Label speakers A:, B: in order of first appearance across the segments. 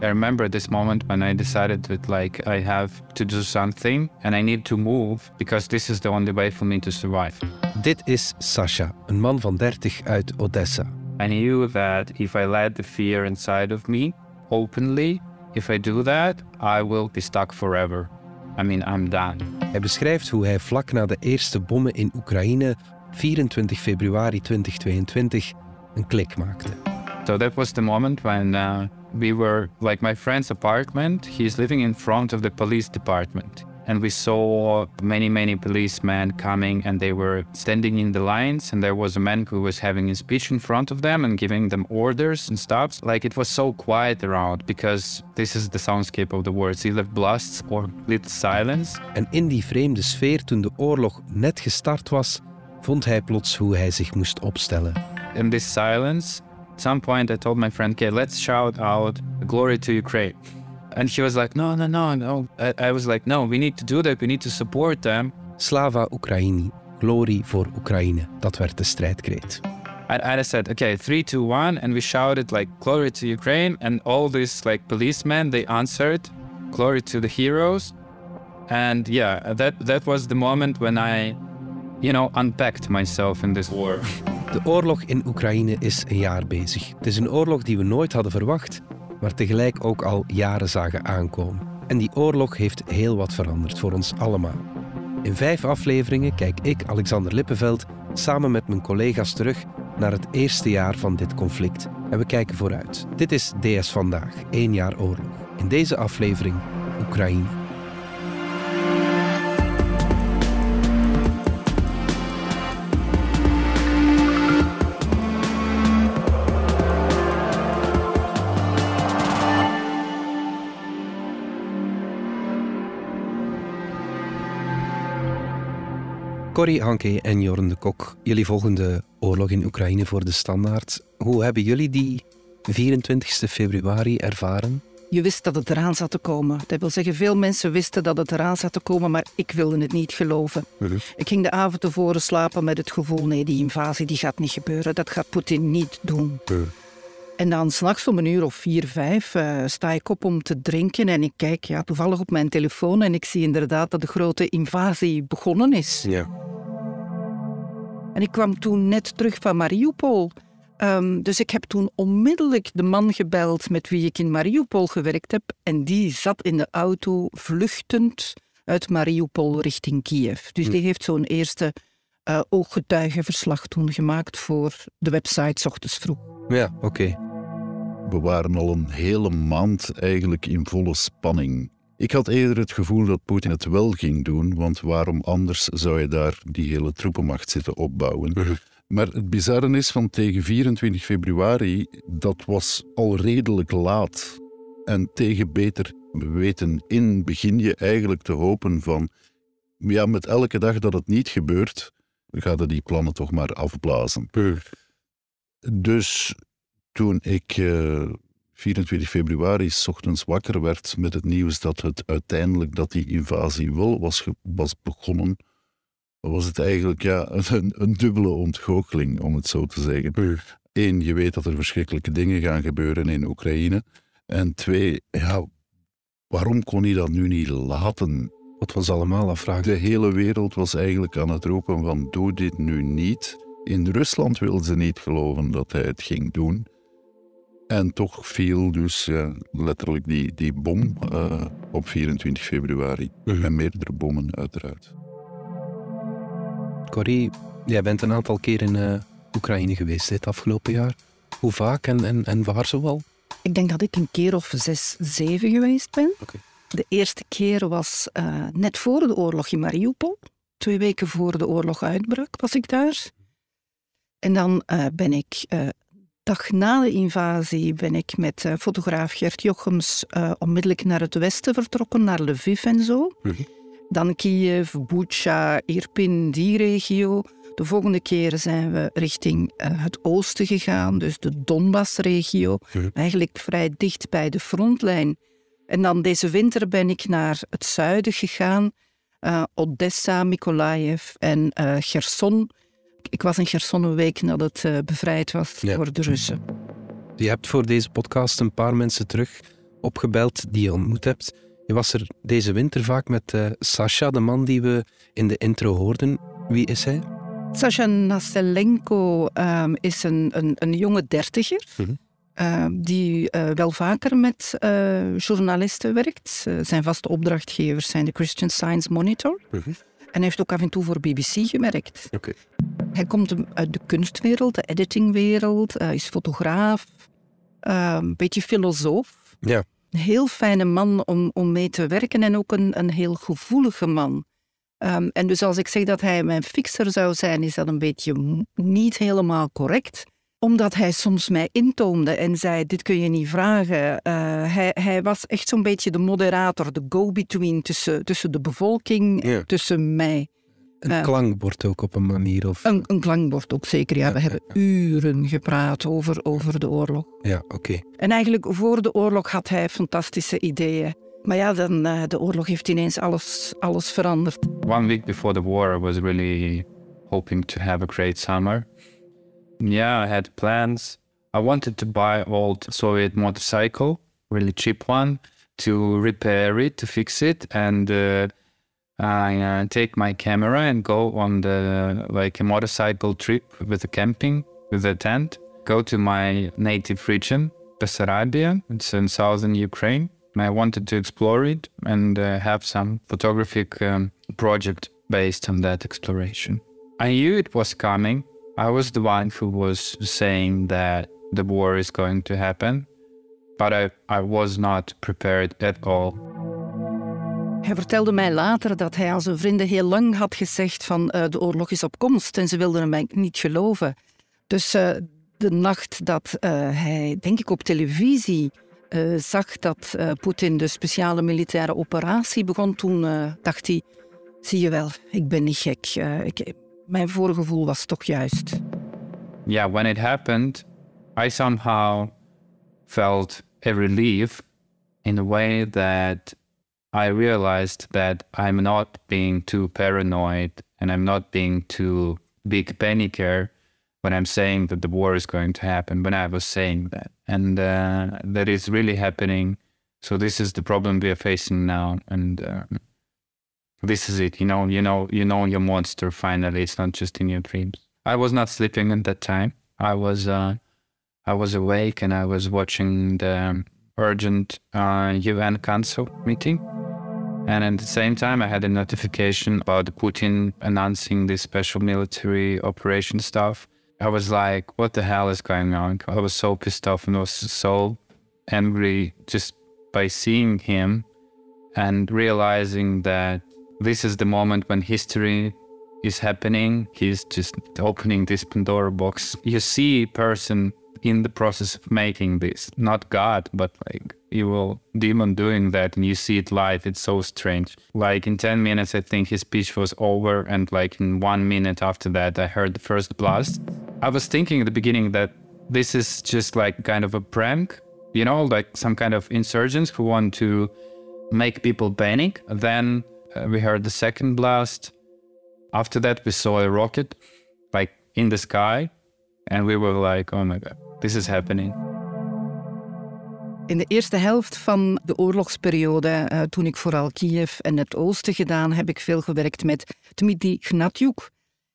A: I remember this moment when I decided that like I have to do something and I need to move because this is the only way for me to survive.
B: Dit is Sasha, een man van 30 uit Odessa.
A: I knew that if I let the fear inside of me openly, if I do that, I will be stuck forever. I mean, I'm done.
B: Hij beschrijft hoe hij vlak na de eerste bommen in Oekraïne, 24 februari 2022, een klik maakte.
A: So that was the moment when uh, we were like my friend's apartment. He's living in front of the police department. And we saw many, many policemen coming and they were standing in the lines. And there was a man who was having a speech in front of them and giving them orders and stuff. Like it was so quiet around because this is the soundscape of the words either blasts or lit silence.
B: En in die vreemde sfeer, toen de oorlog net gestart was, vond hij plots hoe hij zich moest opstellen.
A: In this silence, at some point I told my friend, okay, let's shout out glory to Ukraine. And he was like, no, no, no, no. I, I was like, no, we need to do that. We need to support them.
B: Slava Ukraini, Glory voor Oekraïne. Dat werd de strijdkreet.
A: And, and I said, okay, three, two, one, and we shouted like glory to Ukraine, and all these like policemen they answered, glory to the heroes, and yeah, that that was the moment when I, you know, unpacked myself in this war.
B: De oorlog in Oekraïne is een jaar bezig. Het is een oorlog die we nooit hadden verwacht, maar tegelijk ook al jaren zagen aankomen. En die oorlog heeft heel wat veranderd voor ons allemaal. In vijf afleveringen kijk ik, Alexander Lippenveld, samen met mijn collega's terug naar het eerste jaar van dit conflict. En we kijken vooruit. Dit is DS Vandaag, één jaar oorlog. In deze aflevering Oekraïne. Corrie Hanke en Jorn de Kok, jullie volgen de oorlog in Oekraïne voor de standaard. Hoe hebben jullie die 24 februari ervaren?
C: Je wist dat het eraan zat te komen. Dat wil zeggen, veel mensen wisten dat het eraan zat te komen, maar ik wilde het niet geloven. Ik ging de avond tevoren slapen met het gevoel, nee, die invasie die gaat niet gebeuren. Dat gaat Poetin niet doen. En dan s'nachts om een uur of vier, vijf uh, sta ik op om te drinken en ik kijk ja, toevallig op mijn telefoon en ik zie inderdaad dat de grote invasie begonnen is.
B: Ja.
C: En ik kwam toen net terug van Mariupol. Um, dus ik heb toen onmiddellijk de man gebeld met wie ik in Mariupol gewerkt heb. En die zat in de auto vluchtend uit Mariupol richting Kiev. Dus die heeft zo'n eerste uh, ooggetuigenverslag toen gemaakt voor de website 's ochtends vroeg.
B: Ja, oké.
D: We waren al een hele maand eigenlijk in volle spanning. Ik had eerder het gevoel dat Poetin het wel ging doen, want waarom anders zou je daar die hele troepenmacht zitten opbouwen? Maar het bizarre is van tegen 24 februari, dat was al redelijk laat. En tegen beter weten in begin je eigenlijk te hopen van, ja, met elke dag dat het niet gebeurt, gaan die plannen toch maar afblazen. Dus toen ik uh, 24 februari s ochtends wakker werd met het nieuws dat het uiteindelijk dat die invasie wel was, was begonnen, was het eigenlijk ja, een, een dubbele ontgoocheling, om het zo te zeggen. Eén, je weet dat er verschrikkelijke dingen gaan gebeuren in Oekraïne. En twee, ja, waarom kon hij dat nu niet laten?
B: Wat was allemaal afvragen?
D: De hele wereld was eigenlijk aan het roepen van doe dit nu niet. In Rusland wilden ze niet geloven dat hij het ging doen. En toch viel dus ja, letterlijk die, die bom uh, op 24 februari.
B: Mhm.
D: En meerdere bommen, uiteraard.
B: Corrie, jij bent een aantal keer in uh, Oekraïne geweest dit afgelopen jaar. Hoe vaak en, en, en waar zoal?
C: Ik denk dat ik een keer of zes, zeven geweest ben.
B: Oké.
C: De eerste keer was uh, net voor de oorlog in Mariupol. Twee weken voor de oorlog uitbrak was ik daar. En dan uh, ben ik, uh, dag na de invasie, ben ik met fotograaf Gert Jochems onmiddellijk naar het westen vertrokken, naar Lviv en zo. Dan Kiev, Bucha, Irpin, die regio. De volgende keer zijn we richting het oosten gegaan, dus de Donbass-regio. Eigenlijk vrij dicht bij de frontlijn. En dan deze winter ben ik naar het zuiden gegaan. Uh, Odessa, Mykolaiv en uh, Gerson. Ik was in Gerson een week nadat het uh, bevrijd was
B: Ja.
C: door de Russen.
B: Je hebt voor deze podcast een paar mensen terug opgebeld, die je ontmoet hebt. Je was er deze winter vaak met uh, Sasha, de man die we in de intro hoorden. Wie is hij?
C: Sasha Naselenko um, is een, een, een, jonge dertiger. Mhm. Ehm, die uh, wel vaker met uh, journalisten werkt. zijn vaste opdrachtgevers zijn de Christian Science Monitor. Mhm. En hij heeft ook af en toe voor BBC gewerkt.
B: Okay.
C: Hij komt uit de kunstwereld, de editingwereld, uh, is fotograaf, een beetje filosoof.
B: Ja.
C: Een heel fijne man om, om mee te werken en ook een, een heel gevoelige man. Um, en dus als ik zeg dat hij mijn fixer zou zijn, is dat een beetje niet helemaal correct omdat hij soms mij intoomde en zei: Dit kun je niet vragen. Uh, hij, hij, was echt zo'n beetje de moderator, de go-between tussen, tussen de bevolking, en tussen mij.
B: Een uh, klankbord ook op een manier? Of...
C: Een, een klankbord ook zeker, ja. We hebben uren gepraat over, over de oorlog.
B: Ja, oké.
C: En eigenlijk voor de oorlog had hij fantastische ideeën. Maar ja, dan, uh, de oorlog heeft ineens alles, alles veranderd.
A: One week before the war, I was really hoping to have a great summer. Yeah, I had plans. I wanted to buy old Soviet motorcycle, really cheap one, to repair it, to fix it, and uh, I uh, take my camera and go on the like a motorcycle trip with a camping with a tent. Go to my native region, Bessarabia. It's in southern Ukraine. I wanted to explore it and uh, have some photographic um, project based on that exploration. I knew it was coming I was the one who was saying that the war is going to happen, but I, I was not prepared at all.
C: Hij vertelde mij later dat hij aan zijn vrienden heel lang had gezegd van uh, de oorlog is op komst en ze wilden hem niet geloven. Dus uh, de nacht dat uh, hij, denk ik op televisie, zag dat Poetin de speciale militaire operatie begon, toen dacht hij, zie je wel, ik ben niet gek. ik, mijn voorgevoel was toch juist.
A: Yeah, when it happened, I somehow felt a relief in a way that I realized that I'm not being too paranoid and I'm not being too big panicker when I'm saying that the war is going to happen. When I was saying that, and uh, that is really happening. So this is the problem we are facing now, and uh, this is it. You know you know you know your monster finally. It's not just in your dreams. I was not sleeping at that time. I was uh, i was awake and i was watching the urgent uh, un council meeting and at the same time i had a notification about putin announcing this special military operation stuff i was like what the hell is going on i was so pissed off and was so angry just by seeing him and realizing that this is the moment when history is happening. He's just opening this Pandora box. You see a person in the process of making this, not God, but like evil demon doing that, and you see it live. It's so strange. Like in 10 minutes, I think his speech was over, and like in one minute after that, I heard the first blast. I was thinking at the beginning that this is just like kind of a prank, you know, like some kind of insurgents who want to make people panic. Then uh, we heard the second blast. After that, we saw a rocket like in the sky. And we were like, oh my god, this is happening.
C: In de eerste helft van de oorlogsperiode, uh, toen ik vooral Kiev en het oosten gedaan, heb ik veel gewerkt met Dmitry Gnatjuk.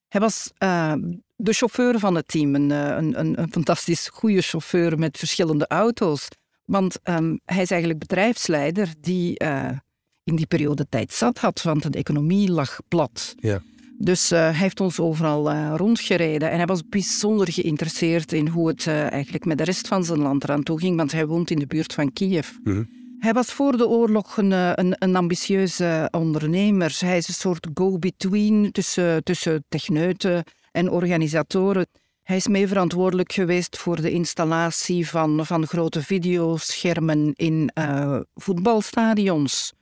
C: Hij was uh, de chauffeur van het team, een, een, een, een fantastisch goede chauffeur met verschillende auto's. Want um, hij is eigenlijk bedrijfsleider die uh, in die periode tijd zat had, want de economie lag plat.
B: Ja.
C: Dus uh, hij heeft ons overal uh, rondgereden en hij was bijzonder geïnteresseerd in hoe het uh, eigenlijk met de rest van zijn land eraan toe ging, want hij woont in de buurt van Kiev.
B: Mm
C: Hij was voor de oorlog een, een, een ambitieuze ondernemer. Hij is een soort go-between tussen, tussen techneuten en organisatoren. Hij is mee verantwoordelijk geweest voor de installatie van, van grote videoschermen in voetbalstadions.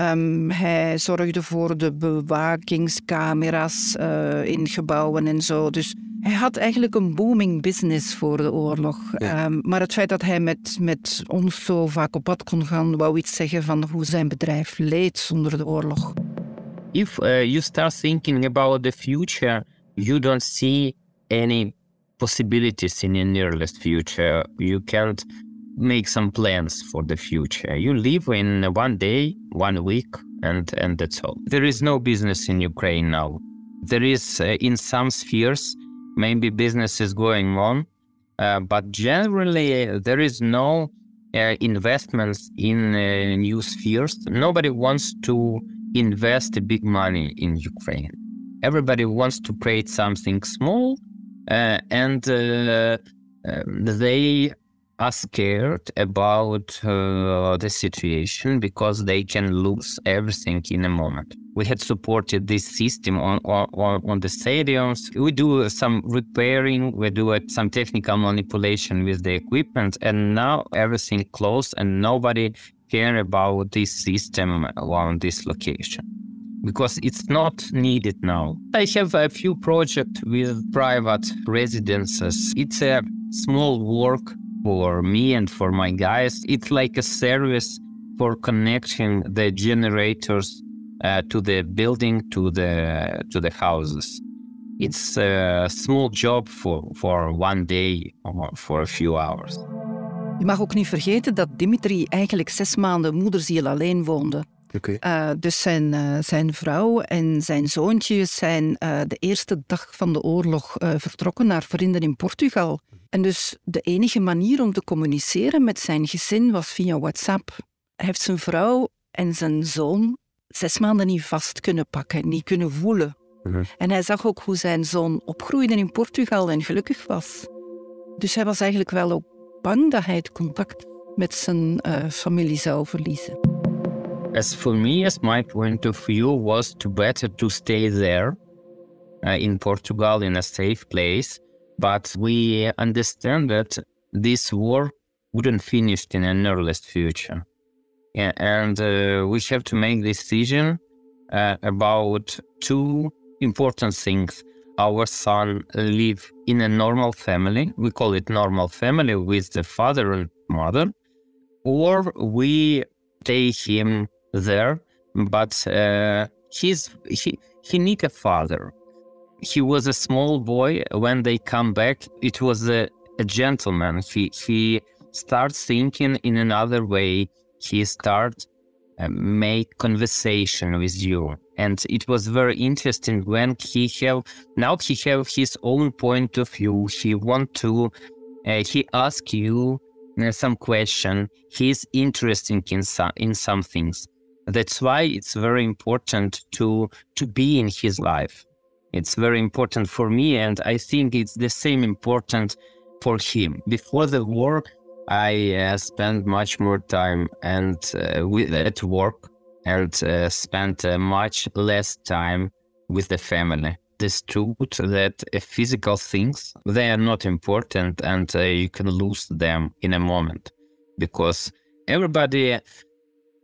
C: Um, hij zorgde voor de bewakingscamera's uh, in gebouwen en zo. Dus hij had eigenlijk een booming business voor de oorlog. Ja. Um, maar het feit dat hij met, met ons zo vaak op pad kon gaan, wou iets zeggen van hoe zijn bedrijf leed zonder de oorlog.
E: If uh, you start thinking about the future, you don't see any possibilities in the nearest future. You can't make some plans for the future. You live in one day, one week, and and that's all. There is no business in Ukraine now. There is uh, in some spheres maybe business is going on, uh, but generally uh, there is no uh, investments in uh, new spheres. Nobody wants to invest big money in Ukraine. Everybody wants to create something small, and they are scared about uh, the situation because they can lose everything in a moment. We had supported this system on, on, on the stadiums. We do some repairing, we do some technical manipulation with the equipment, and now everything closed and nobody care about this system on this location because it's not needed now. I have a few projects with private residences. It's a small work for me and for my guys. It's like a service for connecting the generators uh, to the building, to the to the houses. It's a small job for, for one day or for a few hours.
C: Je mag ook niet vergeten dat Dimitri eigenlijk zes maanden moederziel alleen woonde.
B: Okay.
C: Uh, dus zijn, uh, zijn vrouw en zijn zoontje zijn uh, de eerste dag van de oorlog vertrokken naar vrienden in Portugal. En dus de enige manier om te communiceren met zijn gezin was via WhatsApp. Hij heeft zijn vrouw en zijn zoon zes maanden niet vast kunnen pakken, niet kunnen voelen.
B: Mhm.
C: En hij zag ook hoe zijn zoon opgroeide in Portugal en gelukkig was. Dus hij was eigenlijk wel ook bang dat hij het contact met zijn familie zou verliezen.
E: As for me, as my point of view was to better to stay there uh, in Portugal in a safe place. But we understand that this war wouldn't finish in an earliest future. Yeah, and uh, we have to make decision uh, about two important things. Our son live in a normal family. We call it normal family with the father and mother, or we take him there, but uh, he's he he need a father. He was a small boy when they come back. It was a, a gentleman. He he starts thinking in another way. He starts uh, make conversation with you, and it was very interesting when he have now he have his own point of view. He want to uh, he ask you uh, some question. He's interested in some in some things that's why it's very important to to be in his life. It's very important for me, and I think it's the same important for him. Before the war, I uh, spent much more time and uh, with at work, and uh, spent uh, much less time with the family. This truth that uh, physical things they are not important, and uh, you can lose them in a moment because everybody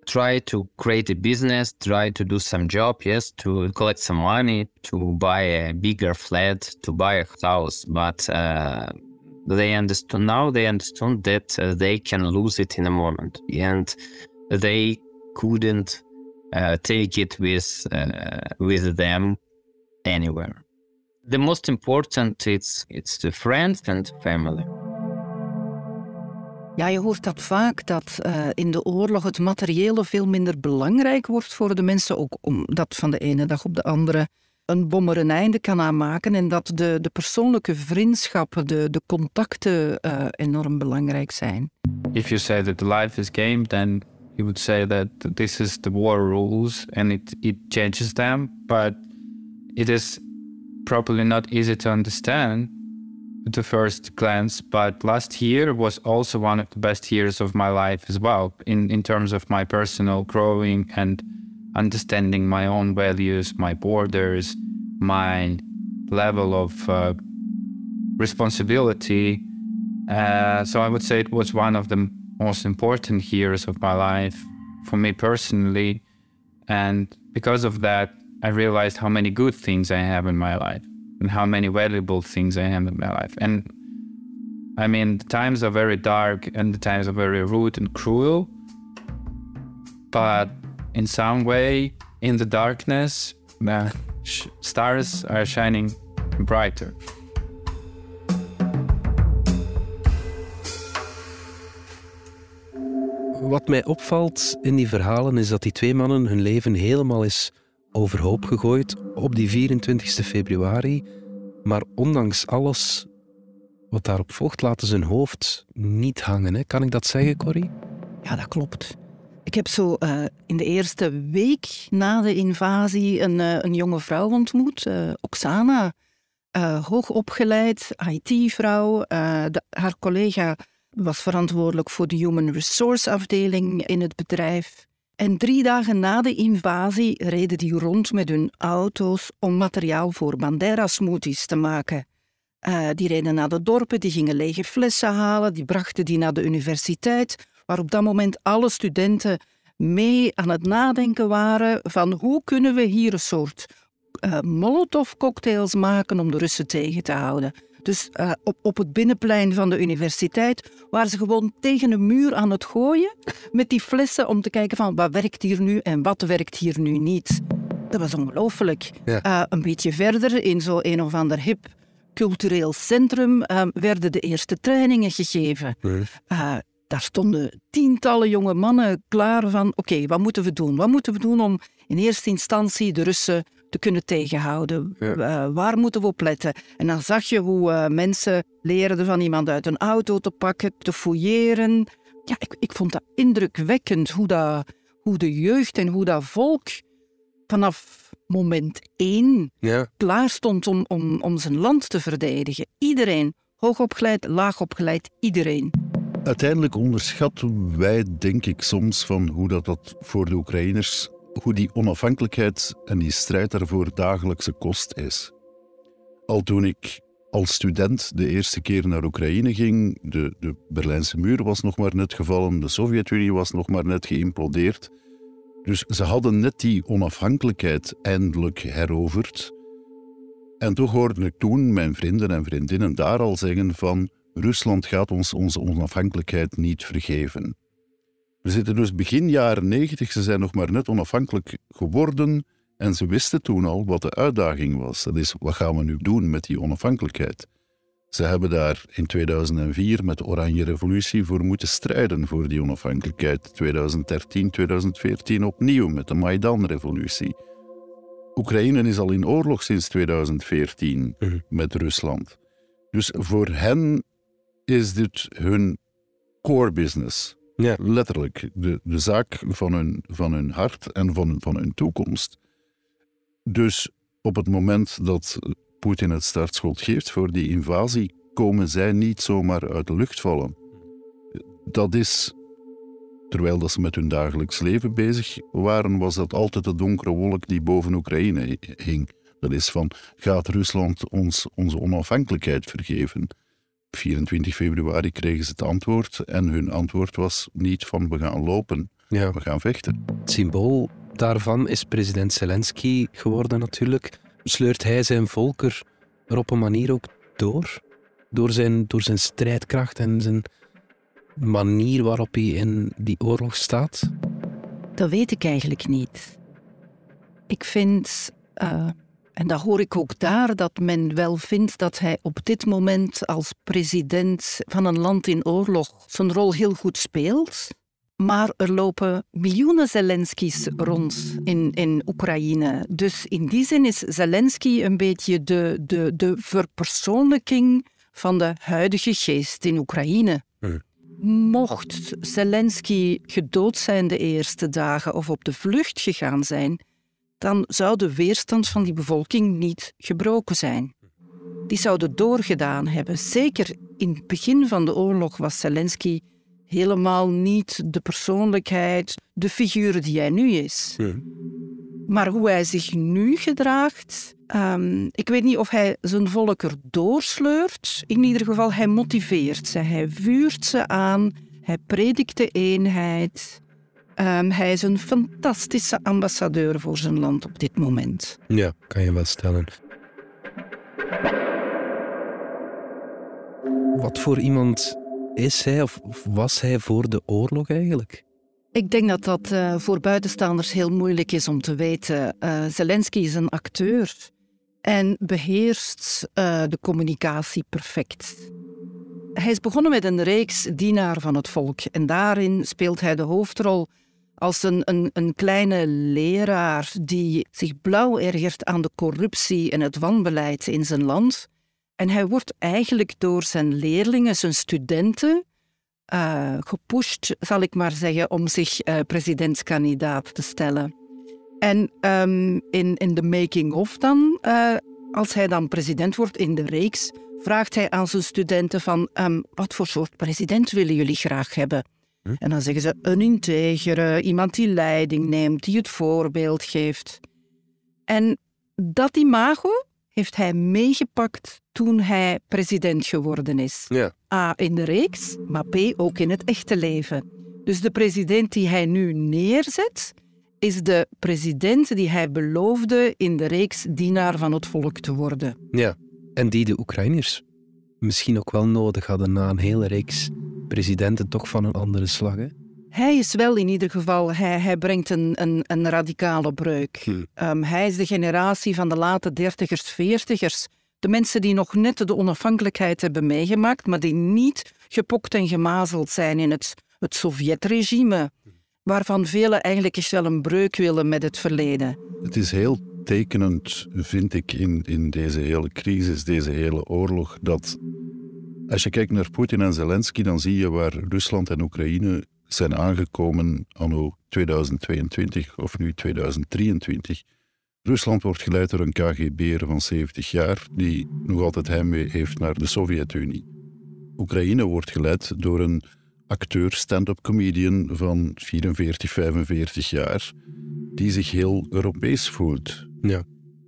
E: try to create a business, try to do some job, yes, to collect some money, to buy a bigger flat, to buy a house. But uh, they understand now. They understand that uh, they can lose it in a moment, and they couldn't uh, take it with uh, with them anywhere. The most important it's it's the friends and family.
C: Ja, je hoort dat vaak, dat uh, in de oorlog het materiële veel minder belangrijk wordt voor de mensen, ook omdat van de ene dag op de andere een bom er een einde kan aanmaken en dat de, de persoonlijke vriendschappen, de, de contacten uh, enorm belangrijk zijn.
A: If you say that life is game, then you would say that this is the war rules and it, it changes them, but it is probably not easy to understand at the first glance, but last year was also one of the best years of my life as well, in, in terms of my personal growing and understanding my own values, my borders, my level of uh, responsibility. Uh, so I would say it was one of the most important years of my life for me personally. And because of that, I realized how many good things I have in my life and how many valuable things I have in my life. And I mean, the times are very dark and the times are very rude and cruel. But in some way, in the darkness, the stars are shining brighter.
B: Wat mij opvalt in die verhalen is dat die twee mannen hun leven helemaal is overhoop gegooid op die 24 februari. Maar ondanks alles wat daarop volgt, laten hun hoofd niet hangen. Hè? Kan ik dat zeggen, Corrie?
C: Ja, dat klopt. Ik heb zo uh, in de eerste week na de invasie een, uh, een jonge vrouw ontmoet, uh, Oksana. hoogopgeleid, IT-vrouw. haar collega was verantwoordelijk voor de Human Resource afdeling in het bedrijf. En drie dagen na de invasie reden die rond met hun auto's om materiaal voor Bandera-smoothies te maken. Uh, die reden naar de dorpen, die gingen lege flessen halen, die brachten die naar de universiteit, waar op dat moment alle studenten mee aan het nadenken waren van hoe kunnen we hier een soort uh, molotov-cocktails maken om de Russen tegen te houden. Dus uh, op, op het binnenplein van de universiteit waren ze gewoon tegen een muur aan het gooien met die flessen om te kijken van wat werkt hier nu en wat werkt hier nu niet. Dat was ongelooflijk. Ja. Uh, een beetje verder in zo'n een of ander hip cultureel centrum uh, werden de eerste trainingen gegeven. Nee. daar stonden tientallen jonge mannen klaar van oké, wat moeten we doen? Wat moeten we doen om in eerste instantie de Russen te kunnen tegenhouden. Uh, waar moeten we op letten? En dan zag je hoe uh, mensen leerden van iemand uit een auto te pakken, te fouilleren. Ja, ik, ik vond dat indrukwekkend hoe, dat, hoe de jeugd en hoe dat volk vanaf moment één ja. klaar stond om, om, om zijn land te verdedigen. Iedereen, hoogopgeleid, laagopgeleid, iedereen.
D: Uiteindelijk onderschatten wij, denk ik, soms van hoe dat, dat voor de Oekraïners hoe die onafhankelijkheid en die strijd daarvoor dagelijkse kost is. Al toen ik als student de eerste keer naar Oekraïne ging, de, de Berlijnse muur was nog maar net gevallen, de Sovjet-Unie was nog maar net geïmplodeerd. Dus ze hadden net die onafhankelijkheid eindelijk heroverd. En toch hoorde ik toen mijn vrienden en vriendinnen daar al zeggen van Rusland gaat ons onze onafhankelijkheid niet vergeven. We zitten dus begin jaren negentig, ze zijn nog maar net onafhankelijk geworden en ze wisten toen al wat de uitdaging was. Dat is, wat gaan we nu doen met die onafhankelijkheid? Ze hebben daar in 2004 met de Oranje Revolutie voor moeten strijden voor die onafhankelijkheid. 2013, 2014 opnieuw met de Maidan-revolutie. Oekraïne is al in oorlog sinds 2014 mhm. met Rusland. Dus voor hen is dit hun core business. Letterlijk, de, de zaak van hun, van hun hart en van, van hun toekomst. Dus op het moment dat Poetin het startschot geeft voor die invasie, komen zij niet zomaar uit de lucht vallen. Dat is, terwijl dat ze met hun dagelijks leven bezig waren, was dat altijd de donkere wolk die boven Oekraïne hing. Dat is van, gaat Rusland ons onze onafhankelijkheid vergeven? 24 februari kregen ze het antwoord en hun antwoord was niet van we gaan lopen, ja. we gaan vechten.
B: Het symbool daarvan is president Zelensky geworden natuurlijk. Sleurt hij zijn volk er op een manier ook door? Door zijn, door zijn strijdkracht en zijn manier waarop hij in die oorlog staat?
C: Dat weet ik eigenlijk niet. Ik vind uh, en dat hoor ik ook daar, dat men wel vindt dat hij op dit moment als president van een land in oorlog zijn rol heel goed speelt. Maar er lopen miljoenen Zelenskys rond in, in Oekraïne. Dus in die zin is Zelensky een beetje de, de, de verpersoonlijking van de huidige geest in Oekraïne. Mocht Zelensky gedood zijn de eerste dagen of op de vlucht gegaan zijn, dan zou de weerstand van die bevolking niet gebroken zijn. Die zouden doorgedaan hebben. Zeker in het begin van de oorlog was Zelensky helemaal niet de persoonlijkheid, de figuur die hij nu is. Maar hoe hij zich nu gedraagt, um, ik weet niet of hij zijn volk er doorsleurt. In ieder geval, hij motiveert ze, hij vuurt ze aan, hij predikt de eenheid. Um, hij is een fantastische ambassadeur voor zijn land op dit moment.
B: Ja, kan je wel stellen. Wat voor iemand is hij of was hij voor de oorlog eigenlijk?
C: Ik denk dat dat uh, voor buitenstaanders heel moeilijk is om te weten. Uh, Zelensky is een acteur en beheerst uh, de communicatie perfect. hij is begonnen met een reeks Dienaar van het Volk. En daarin speelt hij de hoofdrol als een, een, een kleine leraar die zich blauw ergert aan de corruptie en het wanbeleid in zijn land. En hij wordt eigenlijk door zijn leerlingen, zijn studenten, uh, gepusht, zal ik maar zeggen, om zich uh, presidentskandidaat te stellen. En um, in, in de making-of dan, uh, als hij dan president wordt in de reeks, vraagt hij aan zijn studenten van um, wat voor soort president willen jullie graag hebben? Hm? En dan zeggen ze een integere, iemand die leiding neemt, die het voorbeeld geeft. En dat imago heeft hij meegepakt toen hij president geworden is.
B: Ja.
C: A in de reeks, maar B ook in het echte leven. Dus de president die hij nu neerzet, is de president die hij beloofde in de reeks dienaar van het volk te worden.
B: Ja, en die de Oekraïners misschien ook wel nodig hadden na een hele reeks presidenten toch van een andere slag. Hè?
C: Hij is wel in ieder geval, hij, hij brengt een, een, een radicale breuk.
B: Hm.
C: Um, hij is de generatie van de late dertigers, veertigers. De mensen die nog net de onafhankelijkheid hebben meegemaakt, maar die niet gepokt en gemazeld zijn in het, het Sovjetregime, waarvan velen eigenlijk eens wel een breuk willen met het verleden.
D: Het is heel tekenend, vind ik, in, in deze hele crisis, deze hele oorlog, dat als je kijkt naar Poetin en Zelensky, dan zie je waar Rusland en Oekraïne zijn aangekomen anno 2022 of nu 2023. Rusland wordt geleid door een KGB'er van 70 jaar die nog altijd heimwee heeft naar de Sovjet-Unie. Oekraïne wordt geleid door een acteur, stand-up comedian van 44, 45 jaar, die zich heel Europees voelt.
B: Ja.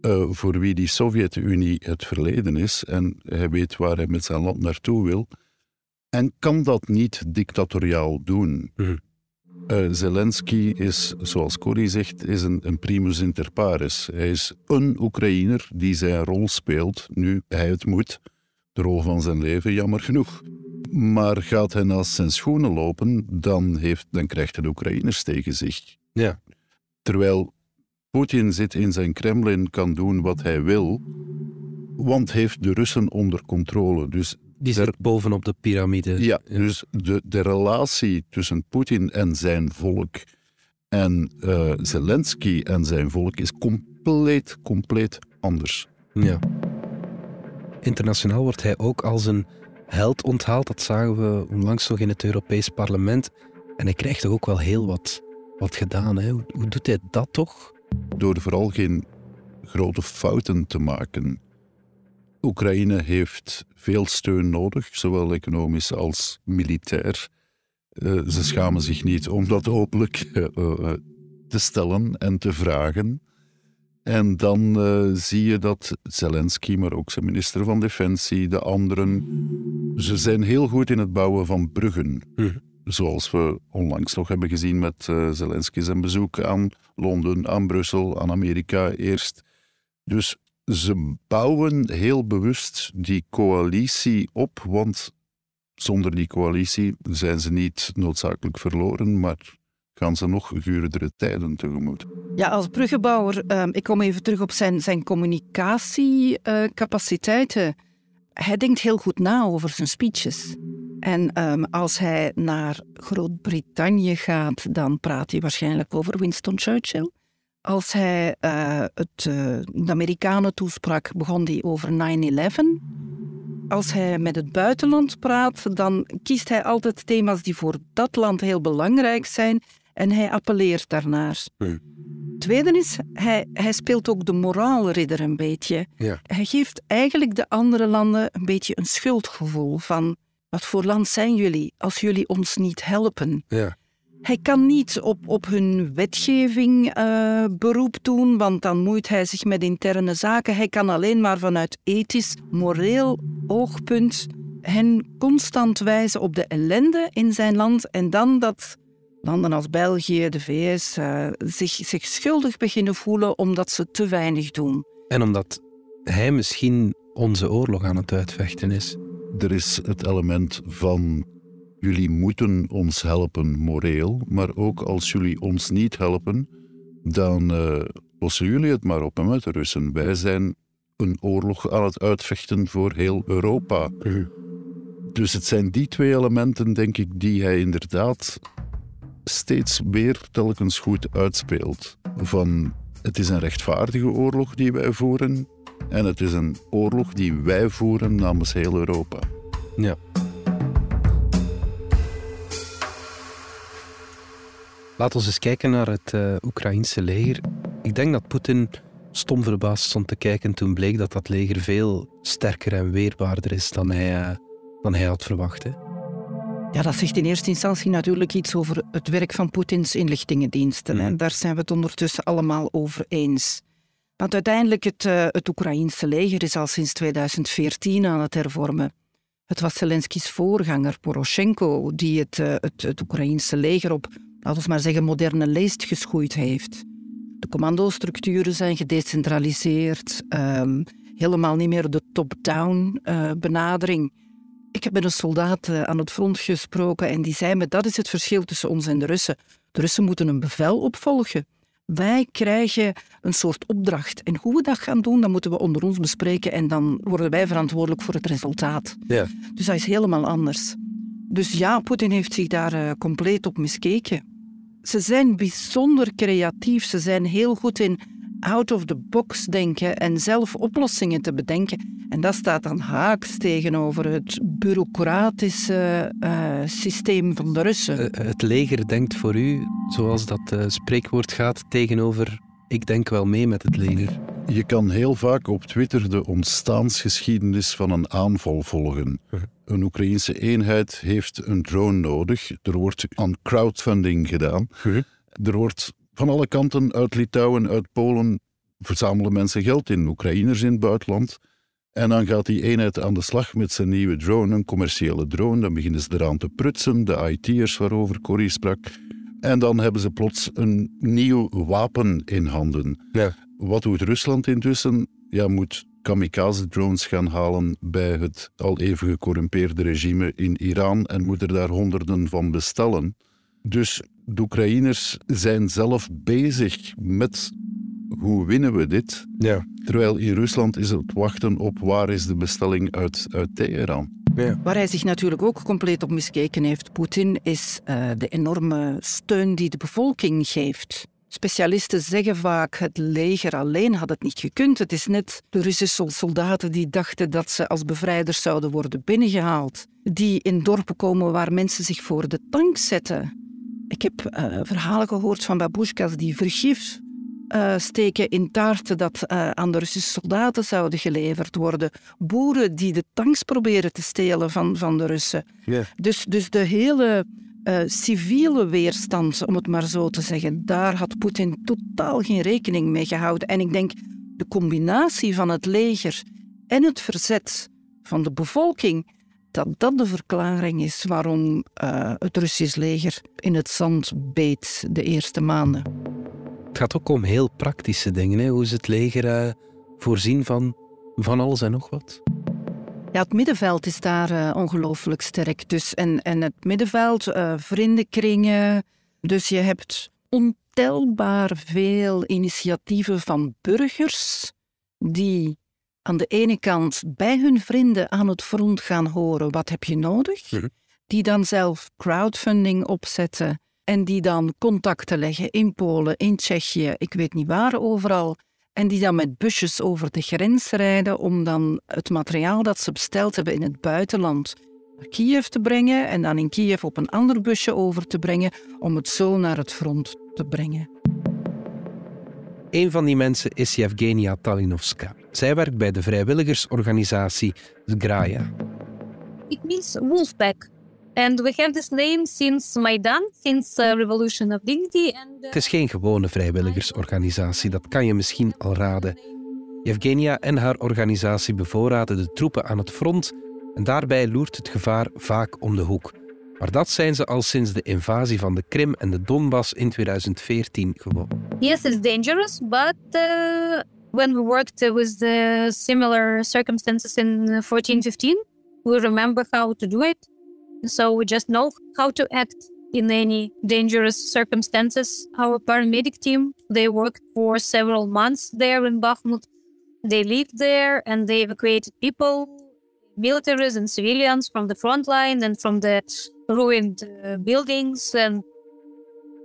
D: Uh, voor wie die Sovjet-Unie het verleden is en hij weet waar hij met zijn land naartoe wil. En kan dat niet dictatoriaal doen.
B: Mhm.
D: Uh, Zelensky is, zoals Cory zegt, is een, een primus inter pares. Hij is een Oekraïner die zijn rol speelt, nu hij het moet. De rol van zijn leven, jammer genoeg. Maar gaat hij naast zijn schoenen lopen, dan, heeft, dan krijgt hij de Oekraïners tegen zich.
B: Ja.
D: Terwijl Poetin zit in zijn Kremlin, kan doen wat hij wil, want heeft de Russen onder controle. Dus
B: die zit bovenop de piramide.
D: Ja, dus de, de relatie tussen Poetin en zijn volk en uh, Zelensky en zijn volk is compleet, compleet anders.
B: Ja. Internationaal wordt hij ook als een held onthaald. Dat zagen we onlangs nog in het Europees Parlement. En hij krijgt toch ook wel heel wat, wat gedaan. Hè? Hoe doet hij dat toch?
D: Door vooral geen grote fouten te maken. Oekraïne heeft veel steun nodig, zowel economisch als militair. Uh, ze schamen zich niet om dat openlijk uh, te stellen en te vragen. En dan zie je dat Zelensky, maar ook zijn minister van Defensie, de anderen, ze zijn heel goed in het bouwen van bruggen.
B: Hm.
D: Zoals we onlangs nog hebben gezien met uh, Zelensky zijn bezoek aan Londen, aan Brussel, aan Amerika eerst. Dus ze bouwen heel bewust die coalitie op, want zonder die coalitie zijn ze niet noodzakelijk verloren, maar gaan ze nog guurdere tijden tegemoet.
C: Ja, als bruggenbouwer, uh, ik kom even terug op zijn, zijn communicatiecapaciteiten. Hij denkt heel goed na over zijn speeches. En um, als hij naar Groot-Brittannië gaat, dan praat hij waarschijnlijk over Winston Churchill. Als hij uh, het, uh, de Amerikanen toesprak, begon hij over 9-11. Als hij met het buitenland praat, dan kiest hij altijd thema's die voor dat land heel belangrijk zijn en hij appelleert daarnaar. Tweede is, hij, hij speelt ook de moraalridder een beetje.
B: Ja.
C: Hij geeft eigenlijk de andere landen een beetje een schuldgevoel van wat voor land zijn jullie als jullie ons niet helpen?
B: Ja.
C: Hij kan niet op, op hun wetgeving uh, beroep doen, want dan moeit hij zich met interne zaken. Hij kan alleen maar vanuit ethisch, moreel oogpunt hen constant wijzen op de ellende in zijn land en dan dat landen als België, de VS, uh, zich, zich schuldig beginnen voelen omdat ze te weinig doen.
B: En omdat hij misschien onze oorlog aan het uitvechten is.
D: Er is het element van jullie moeten ons helpen moreel, maar ook als jullie ons niet helpen, dan uh, lossen jullie het maar op met de Russen. Wij zijn een oorlog aan het uitvechten voor heel Europa.
B: Mhm.
D: Dus het zijn die twee elementen, denk ik, die hij inderdaad steeds weer telkens goed uitspeelt. Van het is een rechtvaardige oorlog die wij voeren en het is een oorlog die wij voeren namens heel Europa.
B: Ja. Laten we eens kijken naar het uh, Oekraïnse leger. Ik denk dat Poetin stom verbaasd stond te kijken toen bleek dat dat leger veel sterker en weerbaarder is dan hij, uh, dan hij had verwacht. Hè?
C: Ja, dat zegt in eerste instantie natuurlijk iets over het werk van Poetins inlichtingendiensten. En mhm. daar zijn we het ondertussen allemaal over eens. Want uiteindelijk, het, uh, het Oekraïnse leger is al sinds 2014 aan het hervormen. Het was Zelensky's voorganger, Poroshenko, die het, uh, het, het leger op, laten we maar zeggen, moderne leest geschoeid heeft. De commandostructuren zijn gedecentraliseerd, um, helemaal niet meer de top-down uh, benadering. Ik heb met een soldaat aan het front gesproken en die zei me dat is het verschil tussen ons en de Russen. De Russen moeten een bevel opvolgen. Wij krijgen een soort opdracht. En hoe we dat gaan doen, dat moeten we onder ons bespreken en dan worden wij verantwoordelijk voor het resultaat.
B: Ja.
C: Dus dat is helemaal anders. Dus ja, Poetin heeft zich daar uh, compleet op miskeken. Ze zijn bijzonder creatief. Ze zijn heel goed in out of the box denken en zelf oplossingen te bedenken. En dat staat dan haaks tegenover het bureaucratische uh, systeem van de Russen.
B: Uh, het leger denkt voor u, zoals dat uh, spreekwoord gaat, tegenover ik denk wel mee met het leger.
D: Je kan heel vaak op Twitter de ontstaansgeschiedenis van een aanval volgen. Een Oekraïnse eenheid heeft een drone nodig. Er wordt aan crowdfunding gedaan. Er wordt van alle kanten, uit Litouwen, uit Polen, verzamelen mensen geld in, Oekraïners in het buitenland. En dan gaat die eenheid aan de slag met zijn nieuwe drone, een commerciële drone. Dan beginnen ze eraan te prutsen, de IT'ers waarover Corrie sprak. En dan hebben ze plots een nieuw wapen in handen.
B: Ja.
D: Wat doet Rusland intussen? Ja, moet kamikaze-drones gaan halen bij het al even gecorrumpeerde regime in Iran en moet er daar honderden van bestellen. Dus de Oekraïners zijn zelf bezig met hoe winnen we dit?
B: Ja.
D: Terwijl in Rusland is het wachten op waar is de bestelling uit, uit Teheran.
C: Ja. Waar hij zich natuurlijk ook compleet op miskeken heeft, Poetin, is uh, de enorme steun die de bevolking geeft. Specialisten zeggen vaak, het leger alleen had het niet gekund. Het is net de Russische soldaten die dachten dat ze als bevrijders zouden worden binnengehaald. Die in dorpen komen waar mensen zich voor de tank zetten. Ik heb uh, verhalen gehoord van babushkas die vergif uh, steken in taarten dat uh, aan de Russische soldaten zouden geleverd worden. Boeren die de tanks proberen te stelen van, van de Russen.
B: Yeah.
C: Dus, dus de hele uh, civiele weerstand, om het maar zo te zeggen, daar had Poetin totaal geen rekening mee gehouden. En ik denk de combinatie van het leger en het verzet van de bevolking, dat dat de verklaring is waarom het Russisch leger in het zand beet de eerste maanden.
B: Het gaat ook om heel praktische dingen. Hè? Hoe is het leger uh, voorzien van van alles en nog wat?
C: Ja, het middenveld is daar uh, ongelooflijk sterk. Dus en, en het middenveld, uh, vriendenkringen. Dus je hebt ontelbaar veel initiatieven van burgers die aan de ene kant bij hun vrienden aan het front gaan horen wat heb je nodig,
B: Mhm.
C: die dan zelf crowdfunding opzetten en die dan contacten leggen in Polen, in Tsjechië, ik weet niet waar overal. En die dan met busjes over de grens rijden om dan het materiaal dat ze besteld hebben in het buitenland naar Kiev te brengen en dan in Kiev op een ander busje over te brengen om het zo naar het front te brengen.
B: Een van die mensen is Yevgenia Talinovska. Zij werkt bij de vrijwilligersorganisatie Zgraya.
F: It means wolfpack. And we have this name since Maidan, since the Revolution of Dignity. And, uh,
B: Het is geen gewone vrijwilligersorganisatie, dat kan je misschien al raden. Yevgenia en haar organisatie bevoorraden de troepen aan het front en daarbij loert het gevaar vaak om de hoek. Maar dat zijn ze al sinds de invasie van de Krim en de Donbass in 2014 gewoon.
F: Yes, it's dangerous, but uh, when we worked uh, with the similar circumstances in uh, 14, 15, we remember how to do it. So we just know how to act in any dangerous circumstances. Our paramedic team, they worked for several months there in Bakhmut. They lived there and they evacuated people. militaries and civilians from the front line and from the ruined uh, buildings. And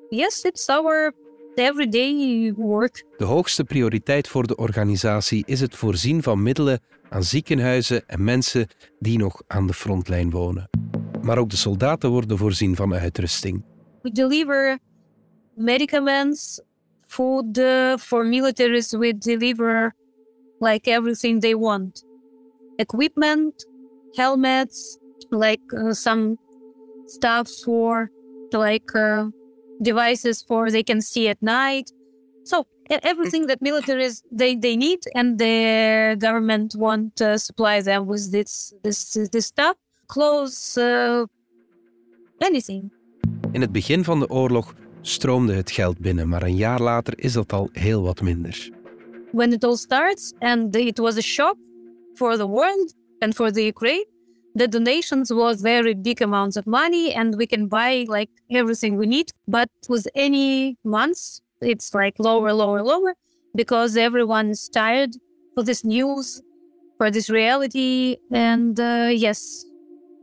F: yes, it's our everyday work.
B: De hoogste prioriteit voor de organisatie is het voorzien van middelen aan ziekenhuizen en mensen die nog aan de frontlijn wonen. Maar ook de soldaten worden voorzien van uitrusting.
F: We deliver medicaments, food for militaries. We deliver like everything they want equipment, helmets, like uh, some stuff for like uh, devices for they can see at night. So everything that militaries they, they need and the government want to supply them with this this this stuff, clothes, uh, anything.
B: In het begin van de oorlog stroomde het geld binnen, maar een jaar later is dat al heel wat minder.
F: When it all starts and it was a shock for the world and for the Ukraine, the donations was very big amounts of money and we can buy like everything we need. But with any months, it's like lower, lower, lower because everyone is tired for this news, for this reality. And uh, yes,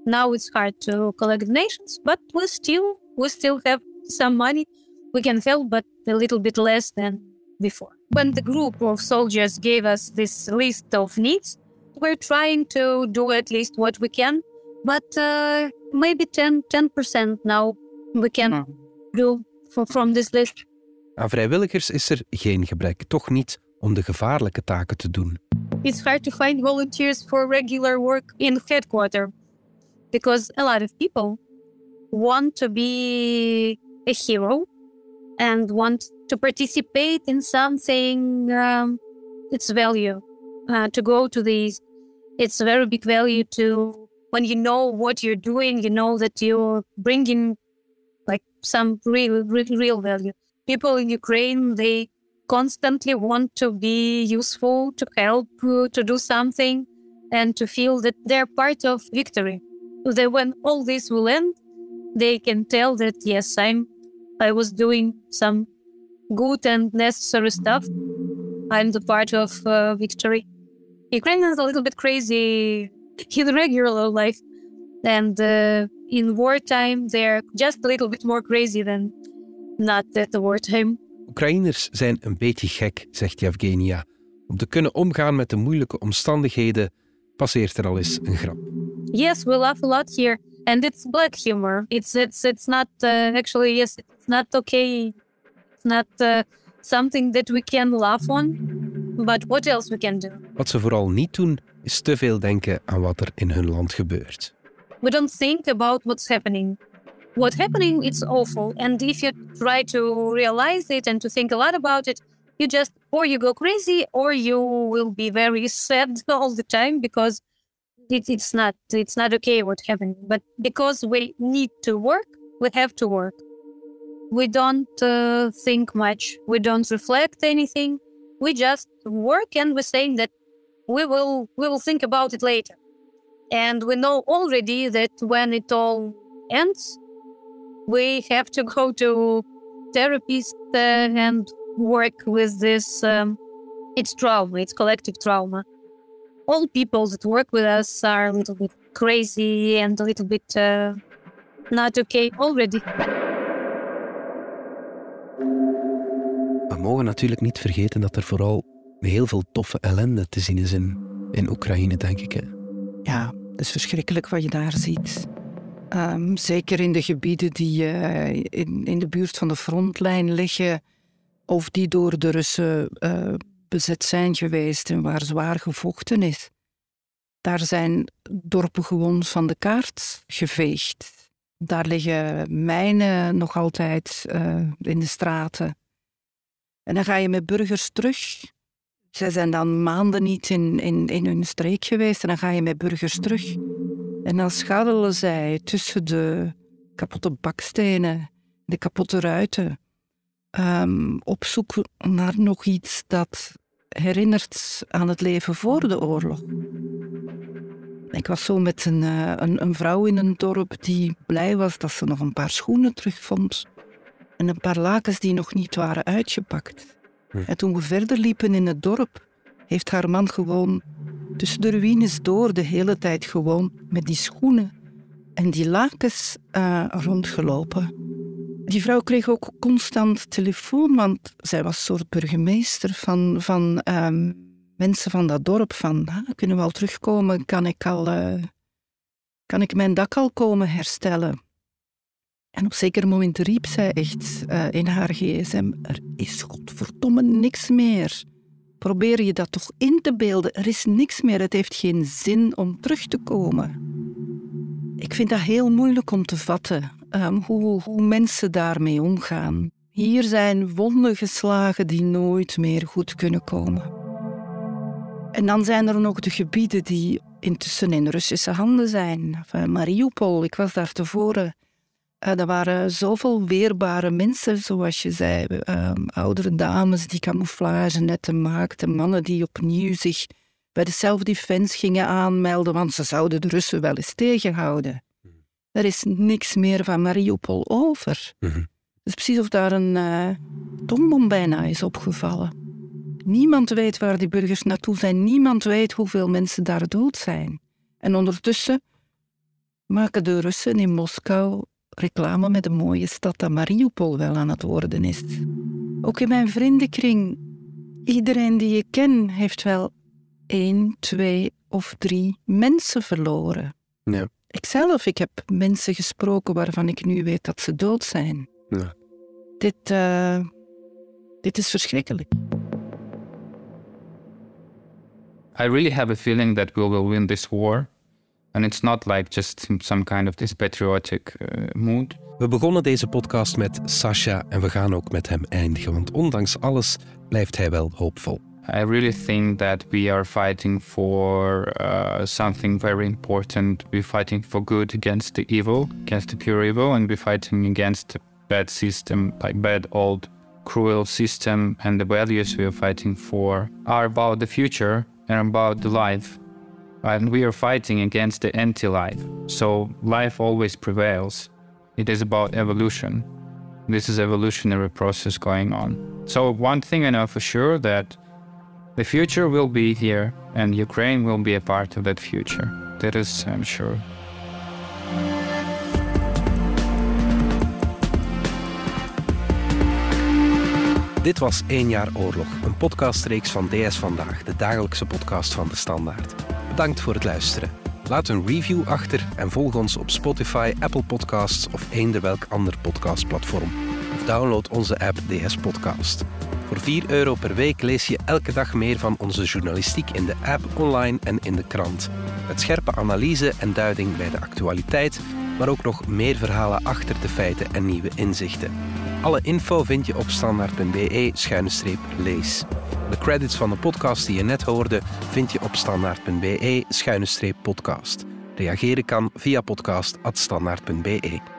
F: now it's hard to collect donations, but we still we still have some money. We can help, but a little bit less than before. When the group of soldiers gave us this list of needs, we're trying to do at least what we can, but uh, maybe 10 percent now we can do for, from this list.
B: Aan vrijwilligers is er geen gebrek, toch niet om de gevaarlijke taken te doen.
F: It's hard to find volunteers for regular work in headquarters because a lot of people want to be a hero and want to participate in something um, its value uh, to go to these it's a very big value to when you know what you're doing you know that you're bringing like some real real, real value. People in ukraine they constantly want to be useful to help uh, to do something and to feel that they're part of victory that when all this will end they can tell that yes i'm i was doing some good and necessary stuff i'm the part of uh, victory Ukraine is a little bit crazy in regular life, and uh, in wartime they're just a little bit more crazy than not at the wartime.
B: Oekraïners zijn een beetje gek, zegt Yevgenia. Om te kunnen omgaan met de moeilijke omstandigheden passeert er al eens een grap.
F: Yes, we laugh a lot here, and it's black humor. It's it's it's not uh, actually yes, it's not okay. It's not uh, something that we can laugh on. But what else we can do?
B: Wat ze vooral niet doen, is te veel denken aan wat er in hun land gebeurt.
F: We don't think about what's happening. What's happening it's awful, and if you try to realize it and to think a lot about it, you just or you go crazy or you will be very sad all the time because it, it's not it's not okay what's happening. But because we need to work, we have to work. We don't uh, think much. We don't reflect anything we just work and we're saying that we will we will think about it later and we know already that when it all ends we have to go to therapists uh, and work with this um, it's trauma it's collective trauma all people that work with us are a little bit crazy and a little bit uh, not okay already
B: We mogen natuurlijk niet vergeten dat er vooral heel veel toffe ellende te zien is in, in Oekraïne, denk ik. Hè.
C: Ja, het is verschrikkelijk wat je daar ziet. Ehm, zeker in de gebieden die uh, in, in de buurt van de frontlijn liggen, of die door de Russen uh, bezet zijn geweest en waar zwaar gevochten is. Daar zijn dorpen gewoon van de kaart geveegd. Daar liggen mijnen nog altijd uh, in de straten. En dan ga je met burgers terug. Zij zijn dan maanden niet in, in, in hun streek geweest. En dan ga je met burgers terug. En dan scharrelen zij tussen de kapotte bakstenen, de kapotte ruiten. Um, op zoek naar nog iets dat herinnert aan het leven voor de oorlog. Ik was zo met een, uh, een, een, vrouw in een dorp die blij was dat ze nog een paar schoenen terugvond en een paar lakens die nog niet waren uitgepakt. Hm. En toen we verder liepen in het dorp, heeft haar man gewoon tussen de ruïnes door de hele tijd gewoon met die schoenen en die lakens uh, rondgelopen. Die vrouw kreeg ook constant telefoon, want zij was soort burgemeester van, van um, mensen van dat dorp. Van, kunnen we al terugkomen? Kan ik, al, uh, kan ik mijn dak al komen herstellen? En op zeker moment riep zij echt uh, in haar gsm, er is godverdomme niks meer. Probeer je dat toch in te beelden. Er is niks meer. Het heeft geen zin om terug te komen. Ik vind dat heel moeilijk om te vatten, um, hoe, hoe mensen daarmee omgaan. Hier zijn wonden geslagen die nooit meer goed kunnen komen. En dan zijn er nog de gebieden die intussen in Russische handen zijn. Mariupol, ik was daar tevoren. Uh, er waren zoveel weerbare mensen, zoals je zei. Ehm, oudere dames die camouflage netten maakten, mannen die opnieuw zich bij de self-defense gingen aanmelden, want ze zouden de Russen wel eens tegenhouden. Er is niks meer van Mariupol over. Mm Het is precies of daar een uh, tombom bijna is opgevallen. Niemand weet waar die burgers naartoe zijn. Niemand weet hoeveel mensen daar dood zijn. En ondertussen maken de Russen in Moskou reclame met de mooie stad dat Mariupol wel aan het worden is. Ook in mijn vriendenkring, iedereen die ik ken, heeft wel één, twee of drie mensen verloren.
B: Ja.
C: Ikzelf, ik heb mensen gesproken waarvan ik nu weet dat ze dood zijn.
B: Ja.
C: Dit, uh, dit is verschrikkelijk.
A: I really have a feeling that we will win this war. And it's not like just some kind of this patriotic uh, mood.
B: We begonnen deze podcast met Sasha en we gaan ook met hem eindigen, want ondanks alles blijft hij wel hoopvol.
A: I really think that we are fighting for uh, something very important. We're fighting for good against the evil, against the pure evil, and we're fighting against the bad system, like bad old cruel system. And the values we are fighting for are about the future and about the life. And we are fighting against the anti-life. So life always prevails. It is about evolution. This is evolutionary process going on. So one thing I know for sure that The future will be here, and Ukraine will be a part of that future. That is, I'm sure.
B: Dit was 1 jaar oorlog, een podcastreeks van DS Vandaag, de dagelijkse podcast van De Standaard. Bedankt voor het luisteren. Laat een review achter en volg ons op Spotify, Apple Podcasts of eender welk ander podcastplatform. Of download onze app DS Podcast. Voor 4 euro per week lees je elke dag meer van onze journalistiek in de app, online en in de krant. Met scherpe analyse en duiding bij de actualiteit, maar ook nog meer verhalen achter de feiten en nieuwe inzichten. Alle info vind je op standaard.be-lees. De credits van de podcast die je net hoorde vind je op standaard.be-podcast. Reageren kan via podcast.standaard.be.